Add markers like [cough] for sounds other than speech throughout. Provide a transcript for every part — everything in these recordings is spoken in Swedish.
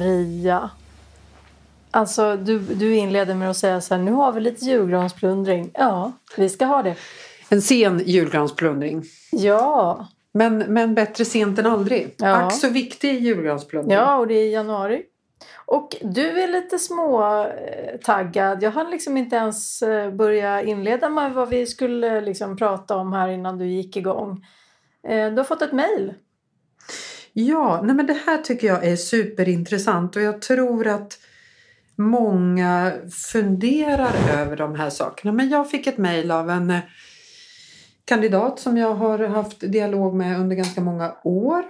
Maria. Alltså, du, du inleder med att säga så här, nu har vi lite julgransplundring. Ja, vi ska ha det. En sen julgransplundring. Ja. Men, men bättre sent än aldrig. Ja. Ack så viktig julgransplundring. Ja, och det är januari. Och du är lite småtaggad. Jag hann liksom inte ens eh, börja inleda med vad vi skulle liksom prata om här innan du gick igång. Eh, Du har fått ett mejl. Ja, nej men det här tycker jag är superintressant och jag tror att många funderar över de här sakerna. Men jag fick ett mejl av en eh, kandidat som jag har haft dialog med under ganska många år.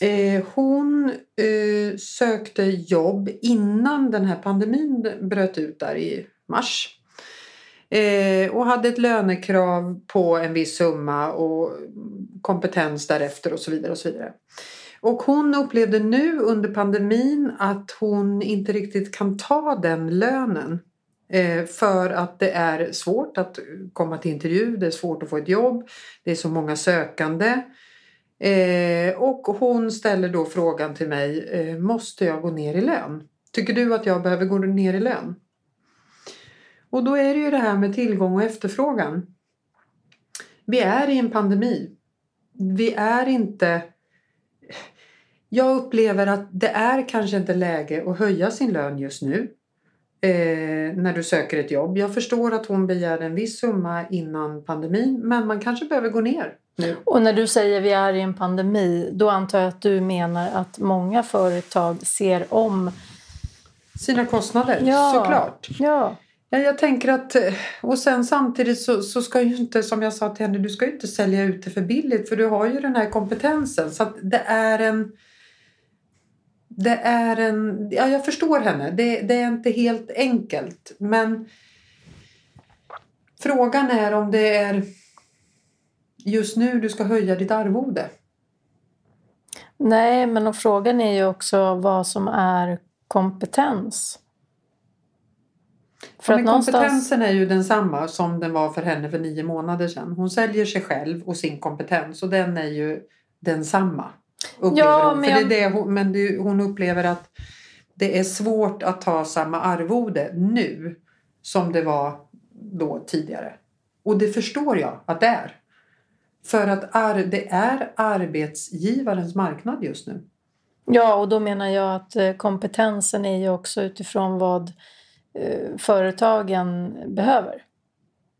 Eh, hon eh, sökte jobb innan den här pandemin bröt ut där i mars. Eh, och hade ett lönekrav på en viss summa och kompetens därefter och så vidare. Och så vidare. Och hon upplevde nu under pandemin att hon inte riktigt kan ta den lönen. Eh, för att det är svårt att komma till intervju, det är svårt att få ett jobb, det är så många sökande. Eh, och hon ställer då frågan till mig, eh, måste jag gå ner i lön? Tycker du att jag behöver gå ner i lön? Och då är det ju det här med tillgång och efterfrågan. Vi är i en pandemi. Vi är inte... Jag upplever att det är kanske inte läge att höja sin lön just nu. Eh, när du söker ett jobb. Jag förstår att hon begärde en viss summa innan pandemin. Men man kanske behöver gå ner nu. Och när du säger vi är i en pandemi, då antar jag att du menar att många företag ser om... Sina kostnader, Ja. såklart. Ja, Ja, jag tänker att, eh, och sen samtidigt så, så ska ju inte, som jag sa till henne, du ska ju inte sälja ut det för billigt för du har ju den här kompetensen. Så att det är en, det är en, ja jag förstår henne, det, det är inte helt enkelt. Men frågan är om det är just nu du ska höja ditt arvode. nej, men och frågan är ju också vad som är kompetens. För Ja, men någonstans... kompetensen är ju densamma som den var för henne för nio månader sedan. Hon säljer sig själv och sin kompetens och den är ju densamma. Upplever Ja, hon. men För jag- det är det hon, men det, hon upplever att det är svårt att ta samma arvode nu som det var då tidigare. Och det förstår jag att det är. För att ar, det är arbetsgivarens marknad just nu. Ja, och då menar jag att eh, kompetensen är ju också utifrån vad eh, företagen behöver.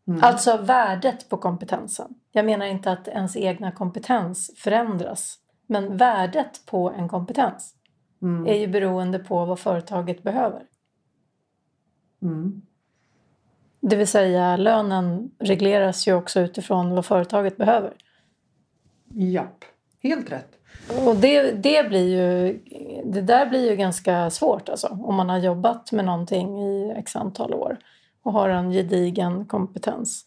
Mm. Alltså värdet på kompetensen. Jag menar inte att ens egna kompetens förändras. Men värdet på en kompetens Mm. är ju beroende på vad företaget behöver. Mm. Det vill säga lönen regleras ju också utifrån vad företaget behöver. Japp, helt rätt. Och det, det, blir ju, det där blir ju ganska svårt alltså, om man har jobbat med någonting i x antal år och har en gedigen kompetens.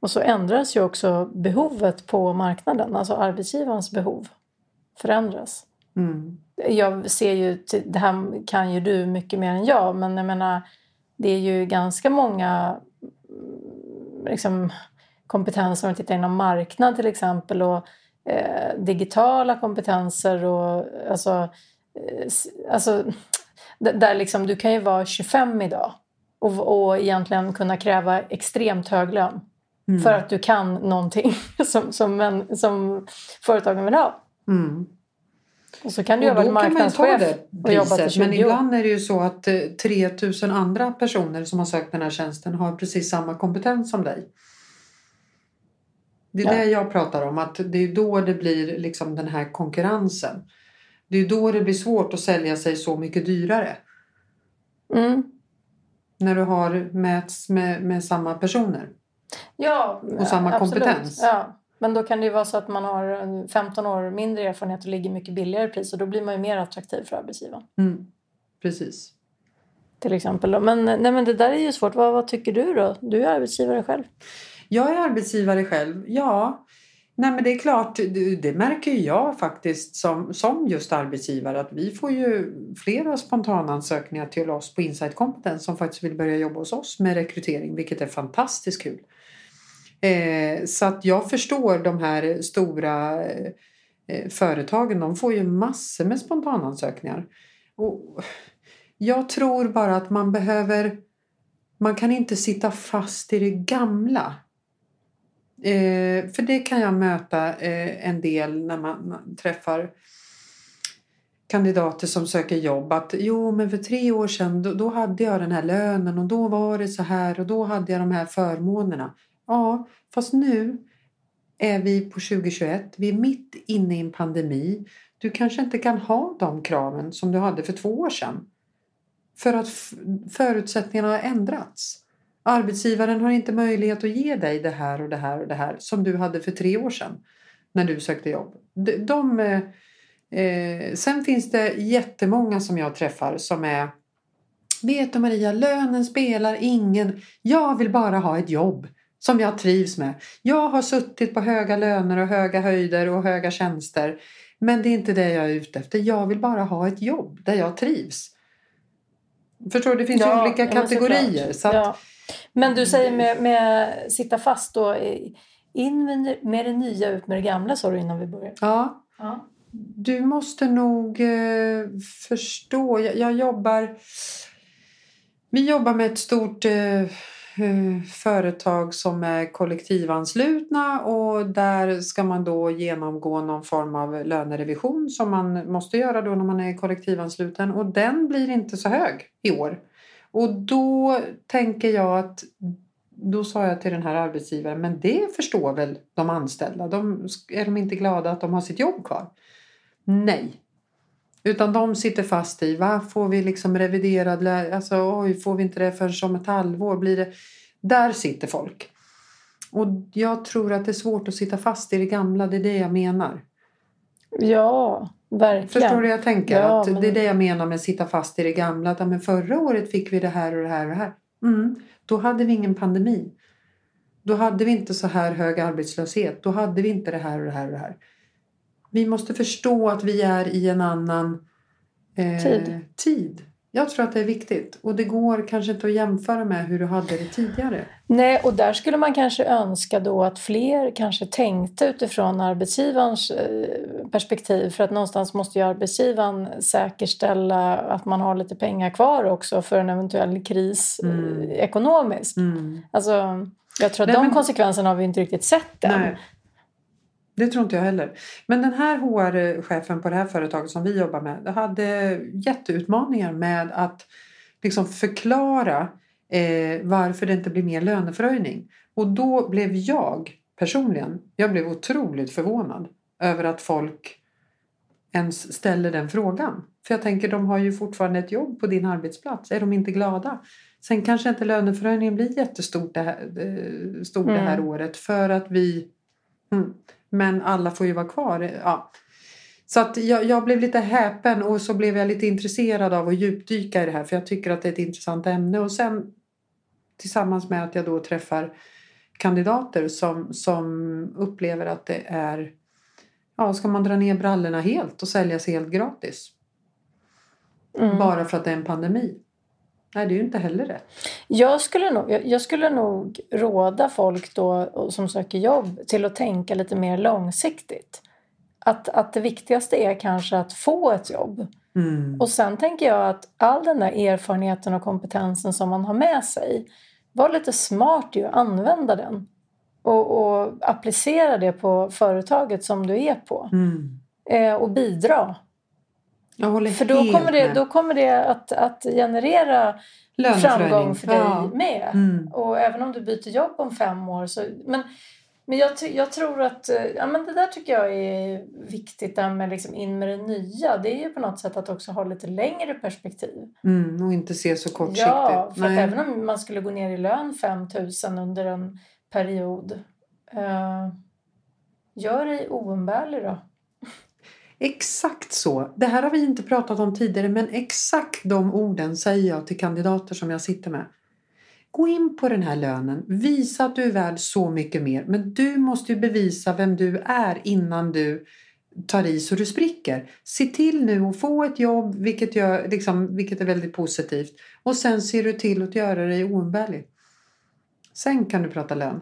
Och så ändras ju också behovet på marknaden, alltså arbetsgivarens behov förändras. Mm. Jag ser ju, det här kan ju du mycket mer än jag, men jag menar det är ju ganska många mm, liksom, kompetenser om man tittar inom marknad till exempel och eh, digitala kompetenser och alltså, eh, alltså där liksom, du kan ju vara 25 idag och, och egentligen kunna kräva extremt hög lön Mm. för att du kan någonting [laughs] som, som, en, som företagen vill ha. Mm. Och så kan du Och ha varit marknadschef det och jobbat i priset. 20 Men ibland är det ju så att eh, 3000 andra personer som har sökt den här tjänsten har precis samma kompetens som dig. Det är Ja. det jag pratar om. Att det är då det blir liksom den här konkurrensen. Det är då det blir svårt att sälja sig så mycket dyrare. Mm. När du har mäts med, med samma personer. Ja, Och samma absolut. kompetens. Ja. Men då kan det ju vara så att man har en 15 år mindre erfarenhet och ligger mycket billigare pris och då blir man ju mer attraktiv för arbetsgivaren. Mm. Precis. Till exempel. då. Men, nej, men det där är ju svårt. Vad, vad tycker du då? Du är arbetsgivare själv. Jag är arbetsgivare själv, ja. Nej men det är klart, det, märker jag faktiskt som, som just arbetsgivare att vi får ju flera spontanansökningar till oss på Insight Competence som faktiskt vill börja jobba hos oss med rekrytering vilket är fantastiskt kul. Eh, så att jag förstår de här stora eh, företagen, de får ju massor med spontanansökningar. Och jag tror bara att man behöver... Man kan inte sitta fast i det gamla. Eh, för det kan jag möta eh, en del när man, man, träffar kandidater som söker jobb. Att jo, men för tre år sedan då, då, hade jag den här lönen och då var det så här och då hade jag de här förmånerna. Ja, fast nu är vi på 2021. Vi är mitt inne i en pandemi. Du kanske inte kan ha de kraven som du hade för två år sedan. För att förutsättningarna har ändrats. Arbetsgivaren har inte möjlighet att ge dig det här och det här och det här som du hade för tre år sedan när du sökte jobb. De, de eh, eh sen finns det jättemånga som jag träffar som är Vet du Maria, lönen spelar ingen... Jag vill bara ha ett jobb som jag trivs med. Jag har suttit på höga löner och höga höjder och höga tjänster. Men det är inte det jag är ute efter. Jag vill bara ha ett jobb där jag trivs. Förstår du? Det finns ja, olika kategorier. Så att, ja. Men du säger med, med sitta fast då. In med det nya, ut med det gamla sa du innan vi började. Ja. ja. Du måste nog eh, förstå. Jag, jag, jobbar... Vi jobbar med ett stort eh, Eh, Eh, företag som är kollektivanslutna och där ska man då genomgå någon form av lönerevision som man måste göra då när man är kollektivansluten och den blir inte så hög i år. Och då tänker jag att då sa jag till den här arbetsgivaren, men det förstår väl de anställda? De, är de inte glada att de har sitt jobb kvar? Nej. Utan de sitter fast i, va? Får vi liksom reviderad, alltså oj, får vi inte det förrän om ett halvår? Blir det... Där sitter folk. Och jag tror att det är svårt att sitta fast i det gamla, det är det jag menar. Ja, verkligen. Förstår du jag tänker? Ja, att men... Det är det jag menar med att sitta fast i det gamla. Att, men förra året fick vi det här och det här och det här. Mm, då hade vi ingen pandemi. Då hade vi inte så här hög arbetslöshet. Då hade vi inte det här och det här och det här. Vi måste förstå att vi är i en annan eh, tid. tid. Jag tror att det är viktigt och det går kanske inte att jämföra med hur du hade det tidigare. Nej, och där skulle man kanske önska då att fler kanske tänkte utifrån arbetsgivarens eh, perspektiv för att någonstans måste ju arbetsgivaren säkerställa att man har lite pengar kvar också för en eventuell kris eh, mm. ekonomiskt. Mm. Alltså, jag tror att Nej, de men... konsekvenserna har vi inte riktigt sett än. Nej. Det tror inte jag heller. Men den här HR-chefen på det här företaget som vi jobbar med hade jätteutmaningar med att liksom förklara eh, varför det inte blir mer löneförhöjning. Och då blev jag personligen, jag blev otroligt förvånad över att folk ens ställer den frågan. För jag tänker, de har ju fortfarande ett jobb på din arbetsplats. Är de inte glada? Sen kanske inte löneförhöjningen blir jättestort det här, eh, stor mm. det här mm. året för att vi mm, men alla får ju vara kvar. Ja. Så att jag, jag, blev lite häpen och så blev jag lite intresserad av att djupdyka i det här för jag tycker att det är ett intressant ämne. Och sen tillsammans med att jag då träffar kandidater som, som upplever att det är Ja, ska man dra ner brallorna helt och sälja sig helt gratis? Mm. Bara för att det är en pandemi? Nej, det är ju inte heller rätt. Jag skulle, nog, jag skulle nog råda folk då som söker jobb till att tänka lite mer långsiktigt. Att, att det viktigaste är kanske att få ett jobb. Mm. Och sen tänker jag att all den där erfarenheten och kompetensen som man har med sig, var lite smart i att använda den. Och, och applicera det på företaget som du är på. Mm. Eh, och bidra för då kommer, det, då kommer det att, att generera framgång för dig ja. med. Mm. Och även om du byter jobb om fem år. Så, men men jag, jag tror att ja, men det där tycker jag är viktigt, där med liksom in med det nya. Det är ju på något sätt att också ha lite längre perspektiv. Mm, och inte se så kortsiktigt. Ja, för att även om man skulle gå ner i lön 5 000 under en period. Uh, gör dig oumbärlig då. Exakt så. Det här har vi inte pratat om tidigare men exakt de orden säger jag till kandidater som jag sitter med. Gå in på den här lönen. Visa att du är värd så mycket mer. Men du måste ju bevisa vem du är innan du tar i så du spricker. Se till nu att få ett jobb, vilket, gör, liksom, vilket är väldigt positivt. Och sen ser du till att göra dig oumbärlig. Sen kan du prata lön.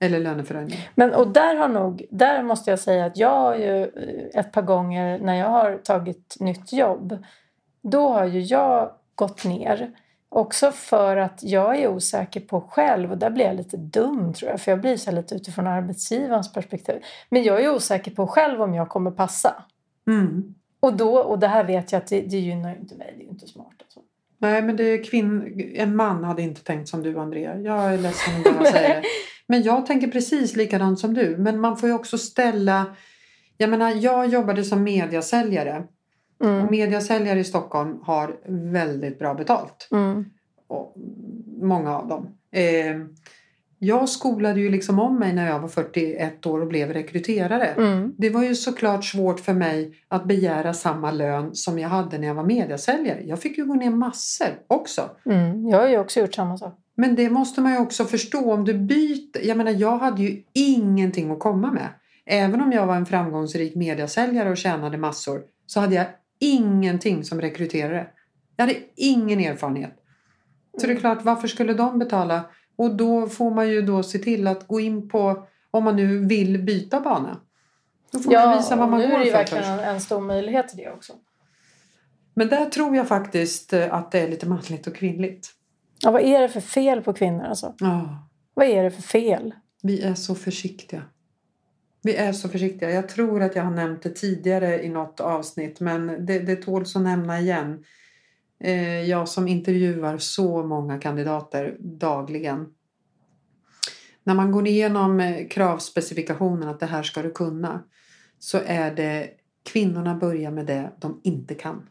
Eller löneförhöjning. Men och där har nog, där måste jag säga att jag har ju eh, ett par gånger när jag har tagit nytt jobb då har ju jag gått ner. Också för att jag är osäker på själv och där blir jag lite dum tror jag för jag blir så lite utifrån arbetsgivarens perspektiv. Men jag är osäker på själv om jag kommer passa. Mm. Och, då, och det här vet jag att det, det gynnar ju inte mig, det är ju inte smart. Alltså. Nej, men det är kvinn... en man hade inte tänkt som du, Andrea. Jag är ledsen att behöva säga det. [laughs] Men jag tänker precis likadant som du. Men man får ju också ställa... Jag menar, jag jobbade som mediasäljare. Mm. Och mediasäljare i Stockholm har väldigt bra betalt. Mm. Och många av dem. Eh, jag skolade ju liksom om mig när jag var 41 år och blev rekryterare. Mm. Det var ju såklart svårt för mig att begära samma lön som jag hade när jag var mediasäljare. Jag fick ju gå ner massor också. Mm. Jag har ju också gjort samma sak. Men det måste man ju också förstå om du byter. Jag menar, jag hade ju ingenting att komma med. Även om jag var en framgångsrik mediasäljare och tjänade massor så hade jag ingenting som rekryterare. Jag hade ingen erfarenhet. Så det är klart, varför skulle de betala? Och då får man ju då se till att gå in på, om man nu vill byta bana. Då får man visa vad man nu är går det för verkligen en, en stor möjlighet till det också. Men där tror jag faktiskt att det är lite manligt och kvinnligt. Ja, vad är det för fel på kvinnor alltså? Ja, Vad är det för fel? vi är så försiktiga. Vi är så försiktiga. Jag tror att jag har nämnt det tidigare i något avsnitt men det, det tåls att nämna igen. Eh, jag som intervjuar så många kandidater dagligen. När man går igenom eh, kravspecifikationen att det här ska du kunna så är det kvinnorna börjar med det de inte kan.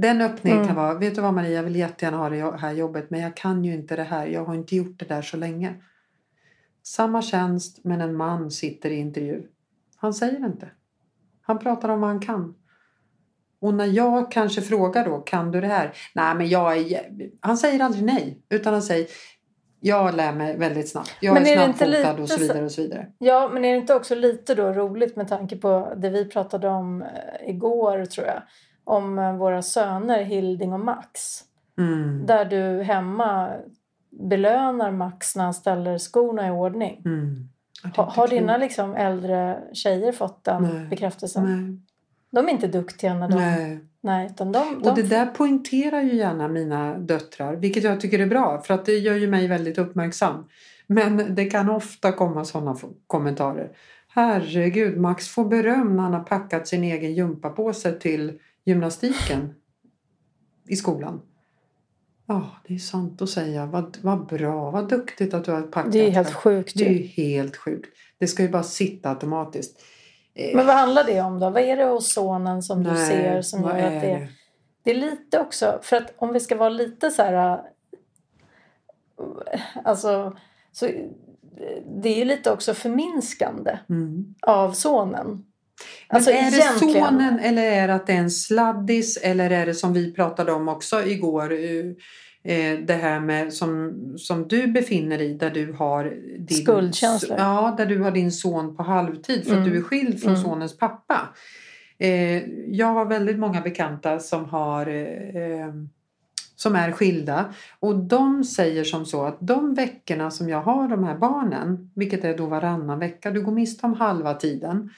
Den öppningen Mm. kan vara, vet du vad Maria, jag vill jättegärna ha det här jobbet men jag kan ju inte det här, jag har inte gjort det där så länge. Samma tjänst men en man sitter i intervju. Han säger inte. Han pratar om vad han kan. Och när jag kanske frågar då, kan du det här? Nej, men jag är... jä-" Han säger aldrig nej, utan han säger jag lär mig väldigt snabbt. Jag Men är är snabbfotad lite och så så- vidare och så vidare. Ja, men är det inte också lite då roligt med tanke på det vi pratade om eh, igår tror jag. Om eh, våra söner Hilding och Max. Mm. Där du hemma belönar Max när han ställer skorna i ordning. Mm. Ha, har dina liksom äldre tjejer fått den Nej. bekräftelsen? Nej. De är inte duktiga när de... Nej. Nej. utan de, Och de det där poängterar ju gärna mina döttrar, vilket jag tycker är bra för att det gör ju mig väldigt uppmärksam. Men det kan ofta komma sådana kommentarer. Herregud, Max får beröm när han har packat sin egen gympapåse till gymnastiken i skolan. Ja, det är sant att säga. Vad, vad bra, vad duktigt att du har packat. det är helt sjukt Det är ju. helt sjukt. Det ska ju bara sitta automatiskt. Eh, Men vad handlar det om då? Vad är det hos sonen som du nej, ser som gör att är det... Det är lite också, för att om vi ska vara lite så här... äh, Alltså, så, äh, det är ju lite också förminskande Mm. av sonen. Alltså, är det sonen eller är det att det är en sladdis eller är det som vi pratade om också igår eh, eh, det här med som, som du befinner i där du har din, Skuldkänslor. Ja, där du har din son på halvtid för att Mm. du är skild från Mm. sonens pappa. Eh, jag har väldigt många bekanta som har som är skilda och de säger som så att de veckorna som jag har de här barnen, vilket är då varannan vecka, du går miste om halva tiden.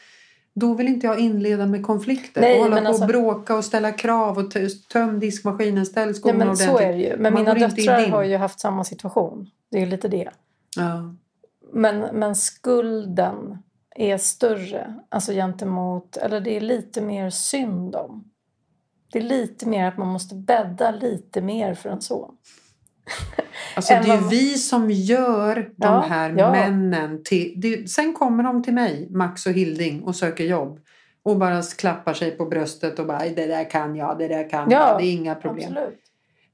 Då vill inte jag inleda med konflikter Nej, och hålla på alltså- och bråka och ställa krav och töm diskmaskinen, ställ skorna men så ordentligt. är det ju. Men Man mina döttrar har ju haft samma situation. Det är ju lite det. Ja. Men, men skulden är större. Alltså gentemot, eller det är lite mer synd om. Det är lite mer att man måste bädda lite mer för en son. [laughs] Alltså det är vad- vi som gör de Ja, här ja. männen till... Det, sen kommer de till mig, Max och Hilding, och söker jobb. Och bara klappar sig på bröstet och bara "Aj, det där kan jag, det där kan Ja, jag, det är inga problem. Absolut.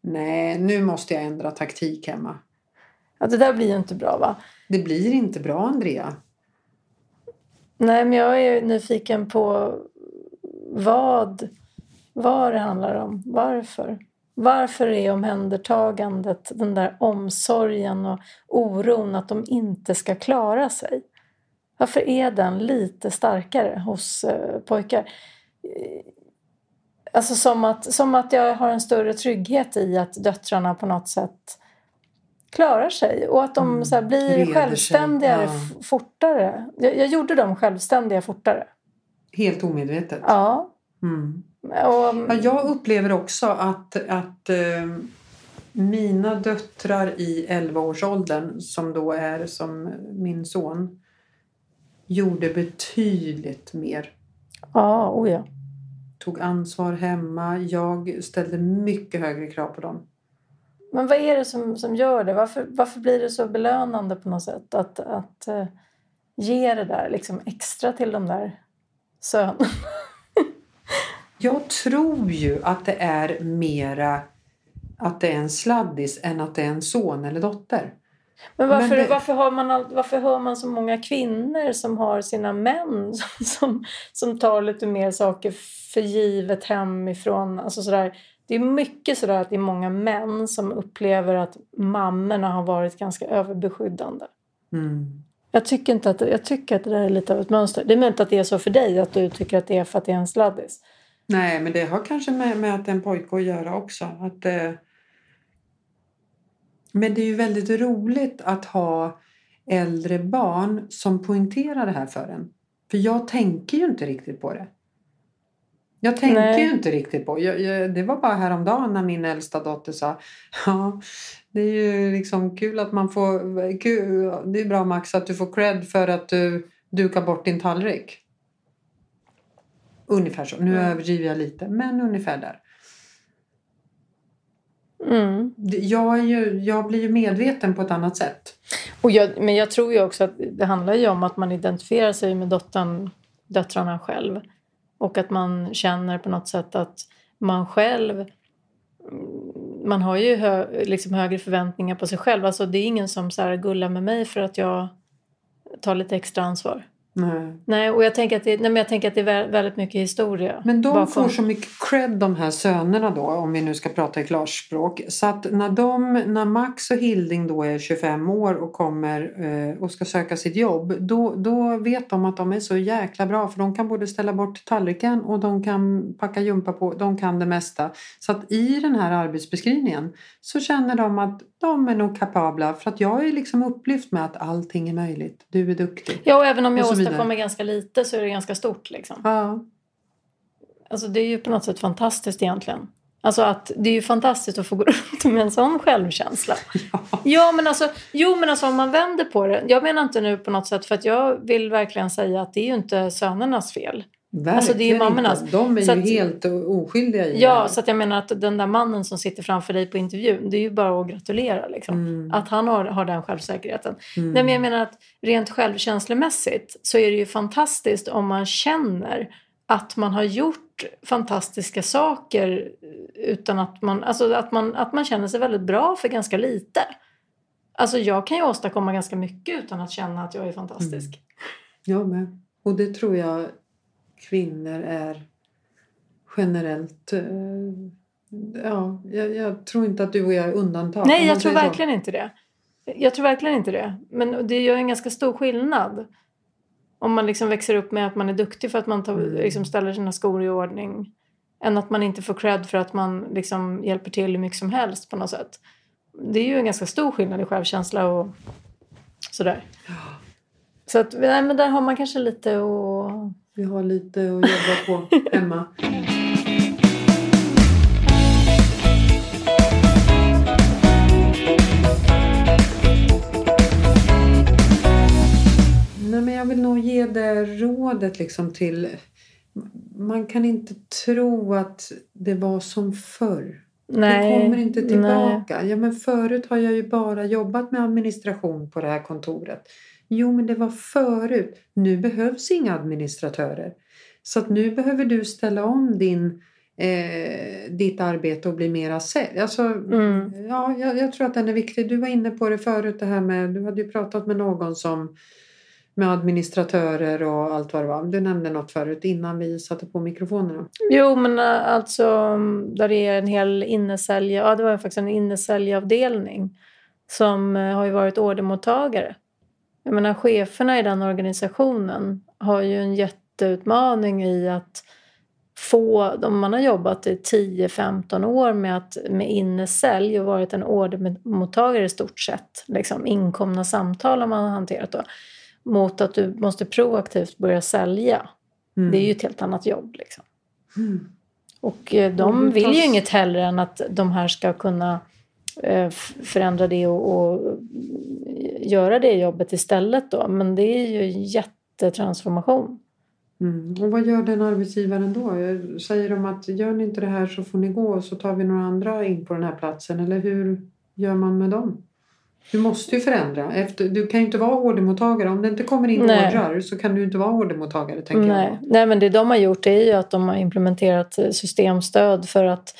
Nej, nu måste jag ändra taktik hemma. Ja, det där blir ju inte bra va? Det blir inte bra, Andrea. Nej, men jag är nyfiken på vad, vad det handlar om. Varför? Varför är omhändertagandet, den där omsorgen och oron att de inte ska klara sig? Varför är den lite starkare hos eh, pojkar? Eh, Alltså som att, som att jag har en större trygghet i att döttrarna på något sätt klarar sig och att de Mm, så blir reder självständigare ja. fortare. Jag, jag gjorde dem självständiga fortare. Helt omedvetet. Ja, Mm. Och, Ja, jag upplever också att, att eh, mina döttrar i 11-årsåldern, som då är som min son, gjorde betydligt mer. ja, oh ja. Tog ansvar hemma. Jag ställde mycket högre krav på dem. Men vad är det som, som gör det? Varför, varför blir det så belönande på något sätt att, att eh, ge det där liksom extra till de där sönerna? Jag tror ju att det är mera att det är en sladdis än att det är en son eller dotter. Men varför, Men det- varför, har man varför hör man så många kvinnor som har sina män [laughs] som, som, som tar lite mer saker för givet hemifrån? Alltså sådär. Det är mycket sådär att det är många män som upplever att mammorna har varit ganska överbeskyddande. Mm. Jag tycker, inte att, jag tycker att det där är lite av ett mönster. Det är möjligt att det är så för dig, att du tycker att det är för att det är en sladdis. Nej, men det har kanske med, med att en pojke att göra också. Att, eh... Men det är ju väldigt roligt att ha äldre barn som poängterar det här för en. För jag tänker ju inte riktigt på det. Jag tänker Nej. ju inte riktigt på jag, jag, Det var bara häromdagen när min äldsta dotter sa Ja, det är ju liksom kul att man får... Kul, det är bra Max att du får cred för att du dukar bort din tallrik. Ungefär så. Nu Mm. överdriver jag lite, men ungefär där. Mm. Jag, är ju, jag blir ju medveten på ett annat sätt. Och jag, men jag tror ju också att det handlar ju om att man identifierar sig med dottern, döttrarna själv. Och att man känner på något sätt att man själv... mm, Man har ju hö, liksom högre förväntningar på sig själv. Alltså det är ingen som så här gullar med mig för att jag tar lite extra ansvar. Nej. Nej, och jag tänker att det, nej, men jag tänker att det är vä- väldigt mycket historia. Men de bakom. får så mycket cred de här sönerna då, om vi nu ska prata i klarspråk. Så att när, de, när Max och Hilding då är 25 år och kommer eh, och ska söka sitt jobb, då, då vet de att de är så jäkla bra för de kan både ställa bort tallriken och de kan packa jumpa på, de kan det mesta. Så att i den här arbetsbeskrivningen så känner de att de är nog kapabla för att jag är liksom upplyft med att allting är möjligt. Du är duktig. Ja, och även om jag. Åstadkommer ganska lite så är det ganska stort. Liksom. Ja. Alltså det är ju på något sätt fantastiskt egentligen. Alltså att det är ju fantastiskt att få gå [laughs] runt med en sån självkänsla. [laughs] Ja, men alltså, jo, men alltså om man vänder på det. Jag menar inte nu på något sätt för att jag vill verkligen säga att det är ju inte sönernas fel. Alltså, det är ju Verkligen mammornas. inte. De är Så ju att- helt oskyldiga i det Ja, här. så att jag menar att den där mannen som sitter framför dig på intervjun, det är ju bara att gratulera liksom. Mm. Att han har, har den självsäkerheten. Mm. Nej, men jag menar att rent självkänslomässigt så är det ju fantastiskt om man känner att man har gjort fantastiska saker utan att man, alltså att man, att man känner sig väldigt bra för ganska lite. Alltså jag kan ju åstadkomma ganska mycket utan att känna att jag är fantastisk. Jag med. Och det tror jag kvinnor är generellt. eh, Ja, jag, jag tror inte att du och jag är undantag. Nej, jag tror säger så. verkligen inte det. Jag tror verkligen inte det. Men det gör en ganska stor skillnad. Om man liksom växer upp med att man är duktig för att man tar, Mm. liksom ställer sina skor i ordning. Än att man inte får cred för att man liksom hjälper till hur mycket som helst på något sätt. Det är ju en ganska stor skillnad i självkänsla och sådär. Så att, nej, men där har man kanske lite att... Vi har lite att jobba på [laughs] hemma. Nej, men jag vill nog ge det rådet liksom till... Man kan inte tro att det var som förr. Nej, det kommer inte nej. tillbaka. Ja, men förut har jag ju bara jobbat med administration på det här kontoret. Jo, men det var förut. Nu behövs inga administratörer. Så att nu behöver du ställa om din, eh, ditt arbete och bli mera sälj. Alltså, Mm. ja, jag, jag tror att den är viktig. Du var inne på det förut, det här med, du hade ju pratat med någon som med administratörer och allt vad det var. Du nämnde något förut innan vi satte på mikrofonerna. Jo, men äh, alltså mm, där det är en hel innesälj... Ja, det var faktiskt en innesäljavdelning som äh, har ju varit ordermottagare. Jag menar, cheferna i den organisationen har ju en jätteutmaning i att få... Om man har jobbat i 10-15 år med, att, med innesälj och varit en ordermottagare i stort sett, liksom inkomna samtal har man hanterat då, mot att du måste proaktivt börja sälja. Mm. Det är ju ett helt annat jobb. Liksom. Mm. Och eh, de vill ju inget hellre än att de här ska kunna eh, förändra det och, och göra det jobbet istället då. Men det är ju en jättetransformation. Mm. Och vad gör den arbetsgivaren då? Säger de att gör ni inte det här så får ni gå och så tar vi några andra in på den här platsen? Eller hur gör man med dem? Du måste ju förändra. Efter, du kan ju inte vara ordermottagare. Om det inte kommer in Nej. ordrar så kan du inte vara ordermottagare. Tänker Nej. Jag. Nej, men det de har gjort är ju att de har implementerat systemstöd för att,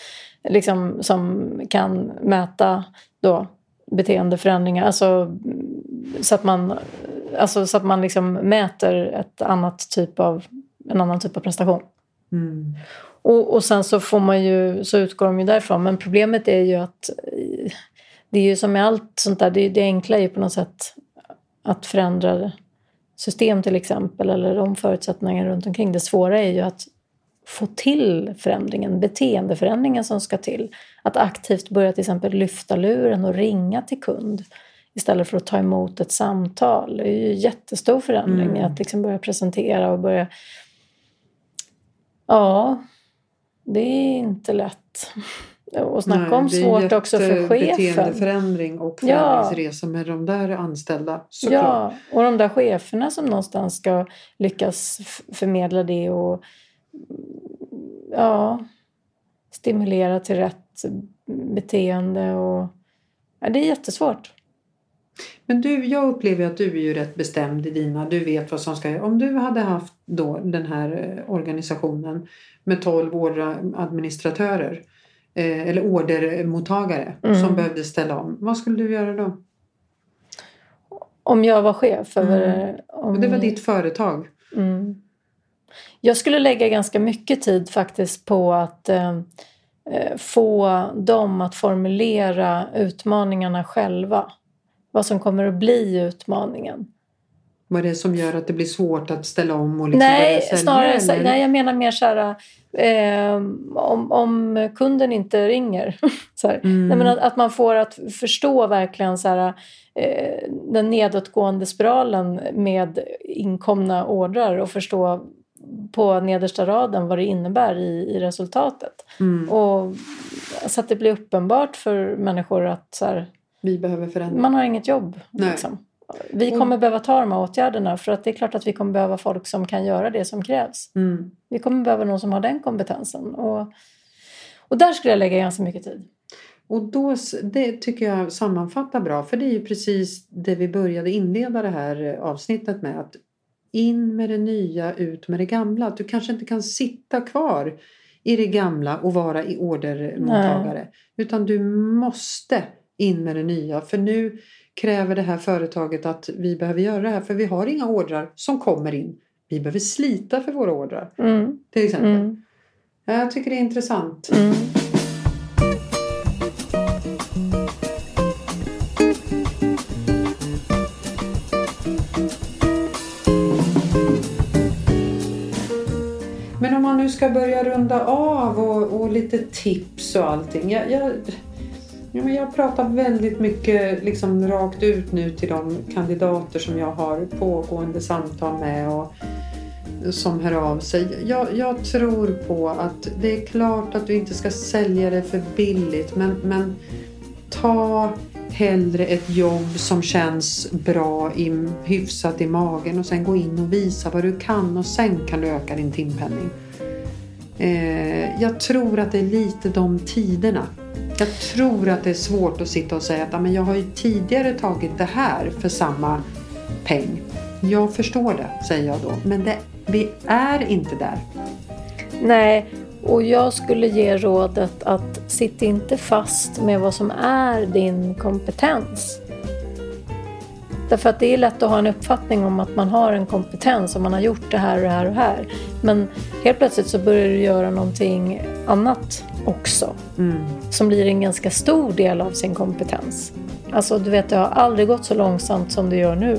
liksom, som kan mäta då, beteendeförändringar. Alltså, så att man, alltså, så att man liksom mäter ett annat typ av, en annan typ av prestation. Mm. Och, och sen så, får man ju, så utgår de ju därifrån. Men problemet är ju att det är ju som med allt sånt där, det, det enkla är ju på något sätt att förändra system till exempel eller de förutsättningar runt omkring. Det svåra är ju att få till förändringen, beteendeförändringen som ska till. Att aktivt börja till exempel lyfta luren och ringa till kund istället för att ta emot ett samtal. Det är ju jättestor förändring mm. att liksom börja presentera och börja... Ja, det är inte lätt. Och snacka Nej, om svårt också för chefen. beteendeförändring och förändringsresa ja. med de där anställda såklart. Ja, och de där cheferna som någonstans ska lyckas förmedla det och ja, stimulera till rätt beteende. Och, ja, det är jättesvårt. Men du, jag upplever att du är ju rätt bestämd i dina, du vet vad som ska. Om du hade haft då den här eh, organisationen med 12 administratörer Eh, eller ordermottagare mm. som behövde ställa om. Vad skulle du göra då? Om jag var chef? Över, mm. om... Och det var ditt företag? Mm. Jag skulle lägga ganska mycket tid faktiskt på att eh, eh, få dem att formulera utmaningarna själva. Vad som kommer att bli utmaningen. Vad är det som gör att det blir svårt att ställa om och liksom nej, sälja? Snarare, eller? nej, jag menar mer så här, eh, om, om kunden inte ringer. [laughs] så mm. nej, men att, att, man får att förstå verkligen så här, eh, den nedåtgående spiralen med inkomna ordrar och förstå på nedersta raden vad det innebär i, i resultatet. Mm. Och, så att det blir uppenbart för människor att så här, vi behöver förändra. Man har inget jobb. Liksom. Vi kommer mm. behöva ta de här åtgärderna för att det är klart att vi kommer behöva folk som kan göra det som krävs. Mm. Vi kommer behöva någon som har den kompetensen. Och, och där skulle jag lägga ganska mycket tid. Och då, det tycker jag sammanfattar bra för det är ju precis det vi började inleda det här avsnittet med. Att in med det nya, ut med det gamla. Att du kanske inte kan sitta kvar i det gamla och vara i ordermottagare. Nej. Utan du måste in med det nya. För nu kräver det här företaget att vi behöver göra det här för vi har inga ordrar som kommer in. Vi behöver slita för våra ordrar. Mm. Till exempel. Mm. Jag tycker det är intressant. Mm. Om ska börja runda av och, och lite tips och allting. Jag, jag, Ja, men jag pratar väldigt mycket liksom, rakt ut nu till de kandidater som jag har pågående samtal med och som hör av sig. Jag, jag tror på att det är klart att du inte ska sälja det för billigt men, men ta hellre ett jobb som känns bra, i, hyfsat i magen och sen gå in och visa vad du kan och sen kan du öka din timpenning. Eh, jag tror att det är lite de tiderna. Jag tror att det är svårt att sitta och säga att ah, men jag har ju tidigare tagit det här för samma peng. Jag förstår det, säger jag då. Men det, vi är inte där. Nej, och jag skulle ge rådet att sitt inte fast med vad som är din kompetens. Därför att det är lätt att ha en uppfattning om att man har en kompetens och man har gjort det här och det här och det här. Men helt plötsligt så börjar du göra någonting annat också. Mm. Som blir en ganska stor del av sin kompetens. Alltså du vet, det har aldrig gått så långsamt som det gör nu.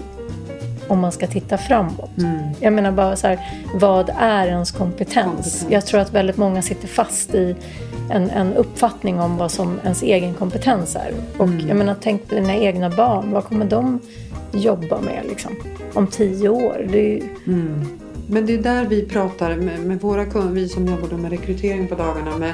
Om man ska titta framåt. Mm. Jag menar bara så här, vad är ens kompetens? kompetens? Jag tror att väldigt många sitter fast i en, en uppfattning om vad som ens egen kompetens är. Och mm. jag menar, tänk på dina egna barn. Vad kommer de jobba med liksom, om tio år? Det är ju, mm. Men det är där vi pratar med, med våra kunder, vi som jobbar med rekrytering på dagarna med,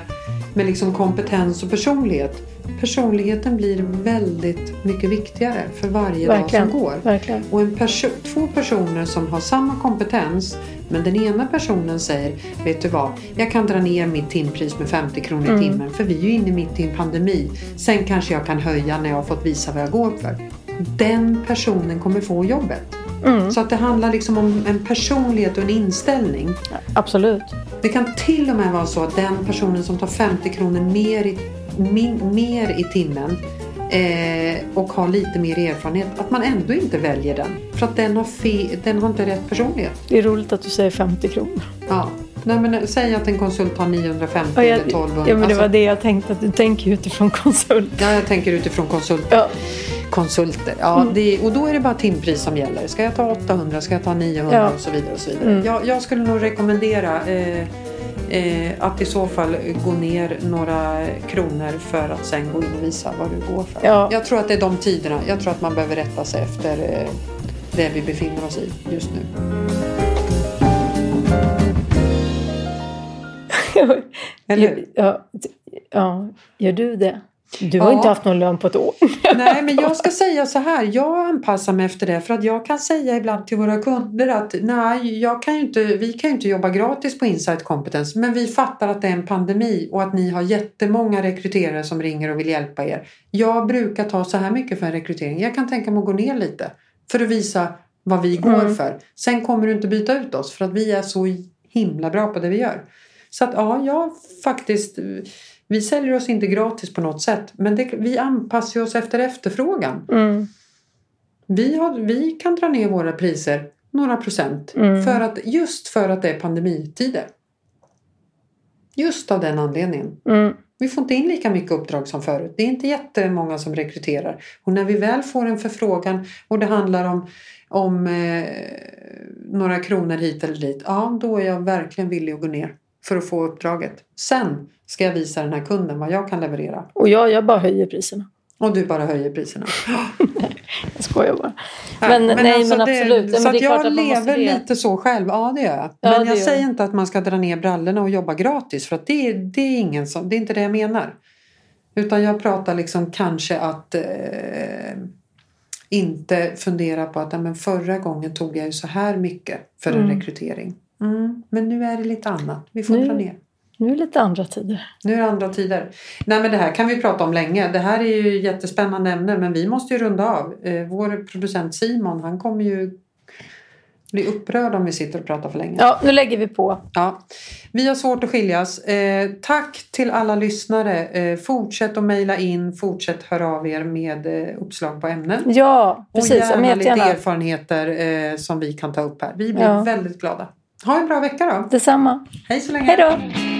med liksom kompetens och personlighet. Personligheten blir väldigt mycket viktigare för varje Verkligen. dag som går. Verkligen. Och en perso två personer som har samma kompetens men den ena personen säger Vet du vad, jag kan dra ner mitt timpris med 50 kronor i Mm. timmen för vi är ju inne mitt i en pandemi. Sen kanske jag kan höja när jag har fått visa vad jag går för. Den personen kommer få jobbet. Mm. Så att det handlar liksom om en personlighet och en inställning. Absolut. Det kan till och med vara så att den personen som tar 50 kronor mer i, min, mer i timmen eh, och har lite mer erfarenhet, att man ändå inte väljer den. För att den har, fe, den har inte rätt personlighet. Det är roligt att du säger 50 kronor. Ja. Nej, men säg att en konsult har 950 Ja, jag, eller 1200. ja, men det Alltså, var det jag tänkte att du tänker utifrån konsult. ja, jag tänker utifrån konsult, Ja, konsulter. Ja, Mm. det, och då är det bara timpris som gäller. Ska jag ta 800? Ska jag ta 900? Ja. Och så vidare. Och så vidare. Mm. Jag, jag skulle nog rekommendera eh, eh, att i så fall gå ner några kronor för att sen gå in och visa vad du går för. Ja. Jag tror att det är de tiderna. Jag tror att man behöver rätta sig efter eh, det vi befinner oss i just nu. [laughs] Eller ja, ja, gör du det? Du har Ja. inte haft någon lön på ett år. [laughs] Nej, men jag ska säga så här. Jag anpassar mig efter det. För att jag kan säga ibland till våra kunder att nej, jag kan inte, vi kan ju inte jobba gratis på Insight Competence. Men vi fattar att det är en pandemi och att ni har jättemånga rekryterare som ringer och vill hjälpa er. Jag brukar ta så här mycket för en rekrytering. Jag kan tänka mig att gå ner lite. För att visa vad vi går Mm. för. Sen kommer du inte byta ut oss för att vi är så himla bra på det vi gör. Så att ja, jag faktiskt vi säljer oss inte gratis på något sätt, men det, vi anpassar oss efter efterfrågan. Mm. Vi, har, vi kan dra ner våra priser några procent Mm. för att, just för att det är pandemitider. Just av den anledningen. Mm. Vi får inte in lika mycket uppdrag som förut. Det är inte jättemånga som rekryterar. Och när vi väl får en förfrågan och det handlar om, om eh, några kronor hit eller dit. Ja, då är jag verkligen villig att gå ner för att få uppdraget. Sen ska jag visa den här kunden vad jag kan leverera. Och jag, jag bara höjer priserna. Och du bara höjer priserna. [laughs] Jag skojar bara. Men- nej, men absolut. Ja, men alltså så det är jag lever det. lite så själv. Ja, det gör jag. Ja, men det jag säger du. inte att man ska dra ner brallorna och jobba gratis. För att det, det, är ingen som, det är inte det jag menar. Utan jag pratar liksom kanske att eh, inte fundera på att men förra gången tog jag ju så här mycket för en Mm. rekrytering. Mm, men nu är det lite annat. Vi får Nu- dra ner. Nu är det lite andra tider. Nu är det andra tider. Nej men det här kan vi prata om länge. Det här är ju jättespännande ämne men vi måste ju runda av. Eh, vår producent Simon han kommer ju bli upprörd om vi sitter och pratar för länge. Ja, nu lägger vi på. Ja. Vi har svårt att skiljas. Eh, tack till alla lyssnare. Eh, fortsätt att mejla in, fortsätt höra av er med eh, uppslag på ämnen. Ja, precis. och men gärna lite erfarenheter eh, som vi kan ta upp här. Vi blir Ja. väldigt glada. Ha en bra vecka då. Detsamma. Hej så länge. Hej då!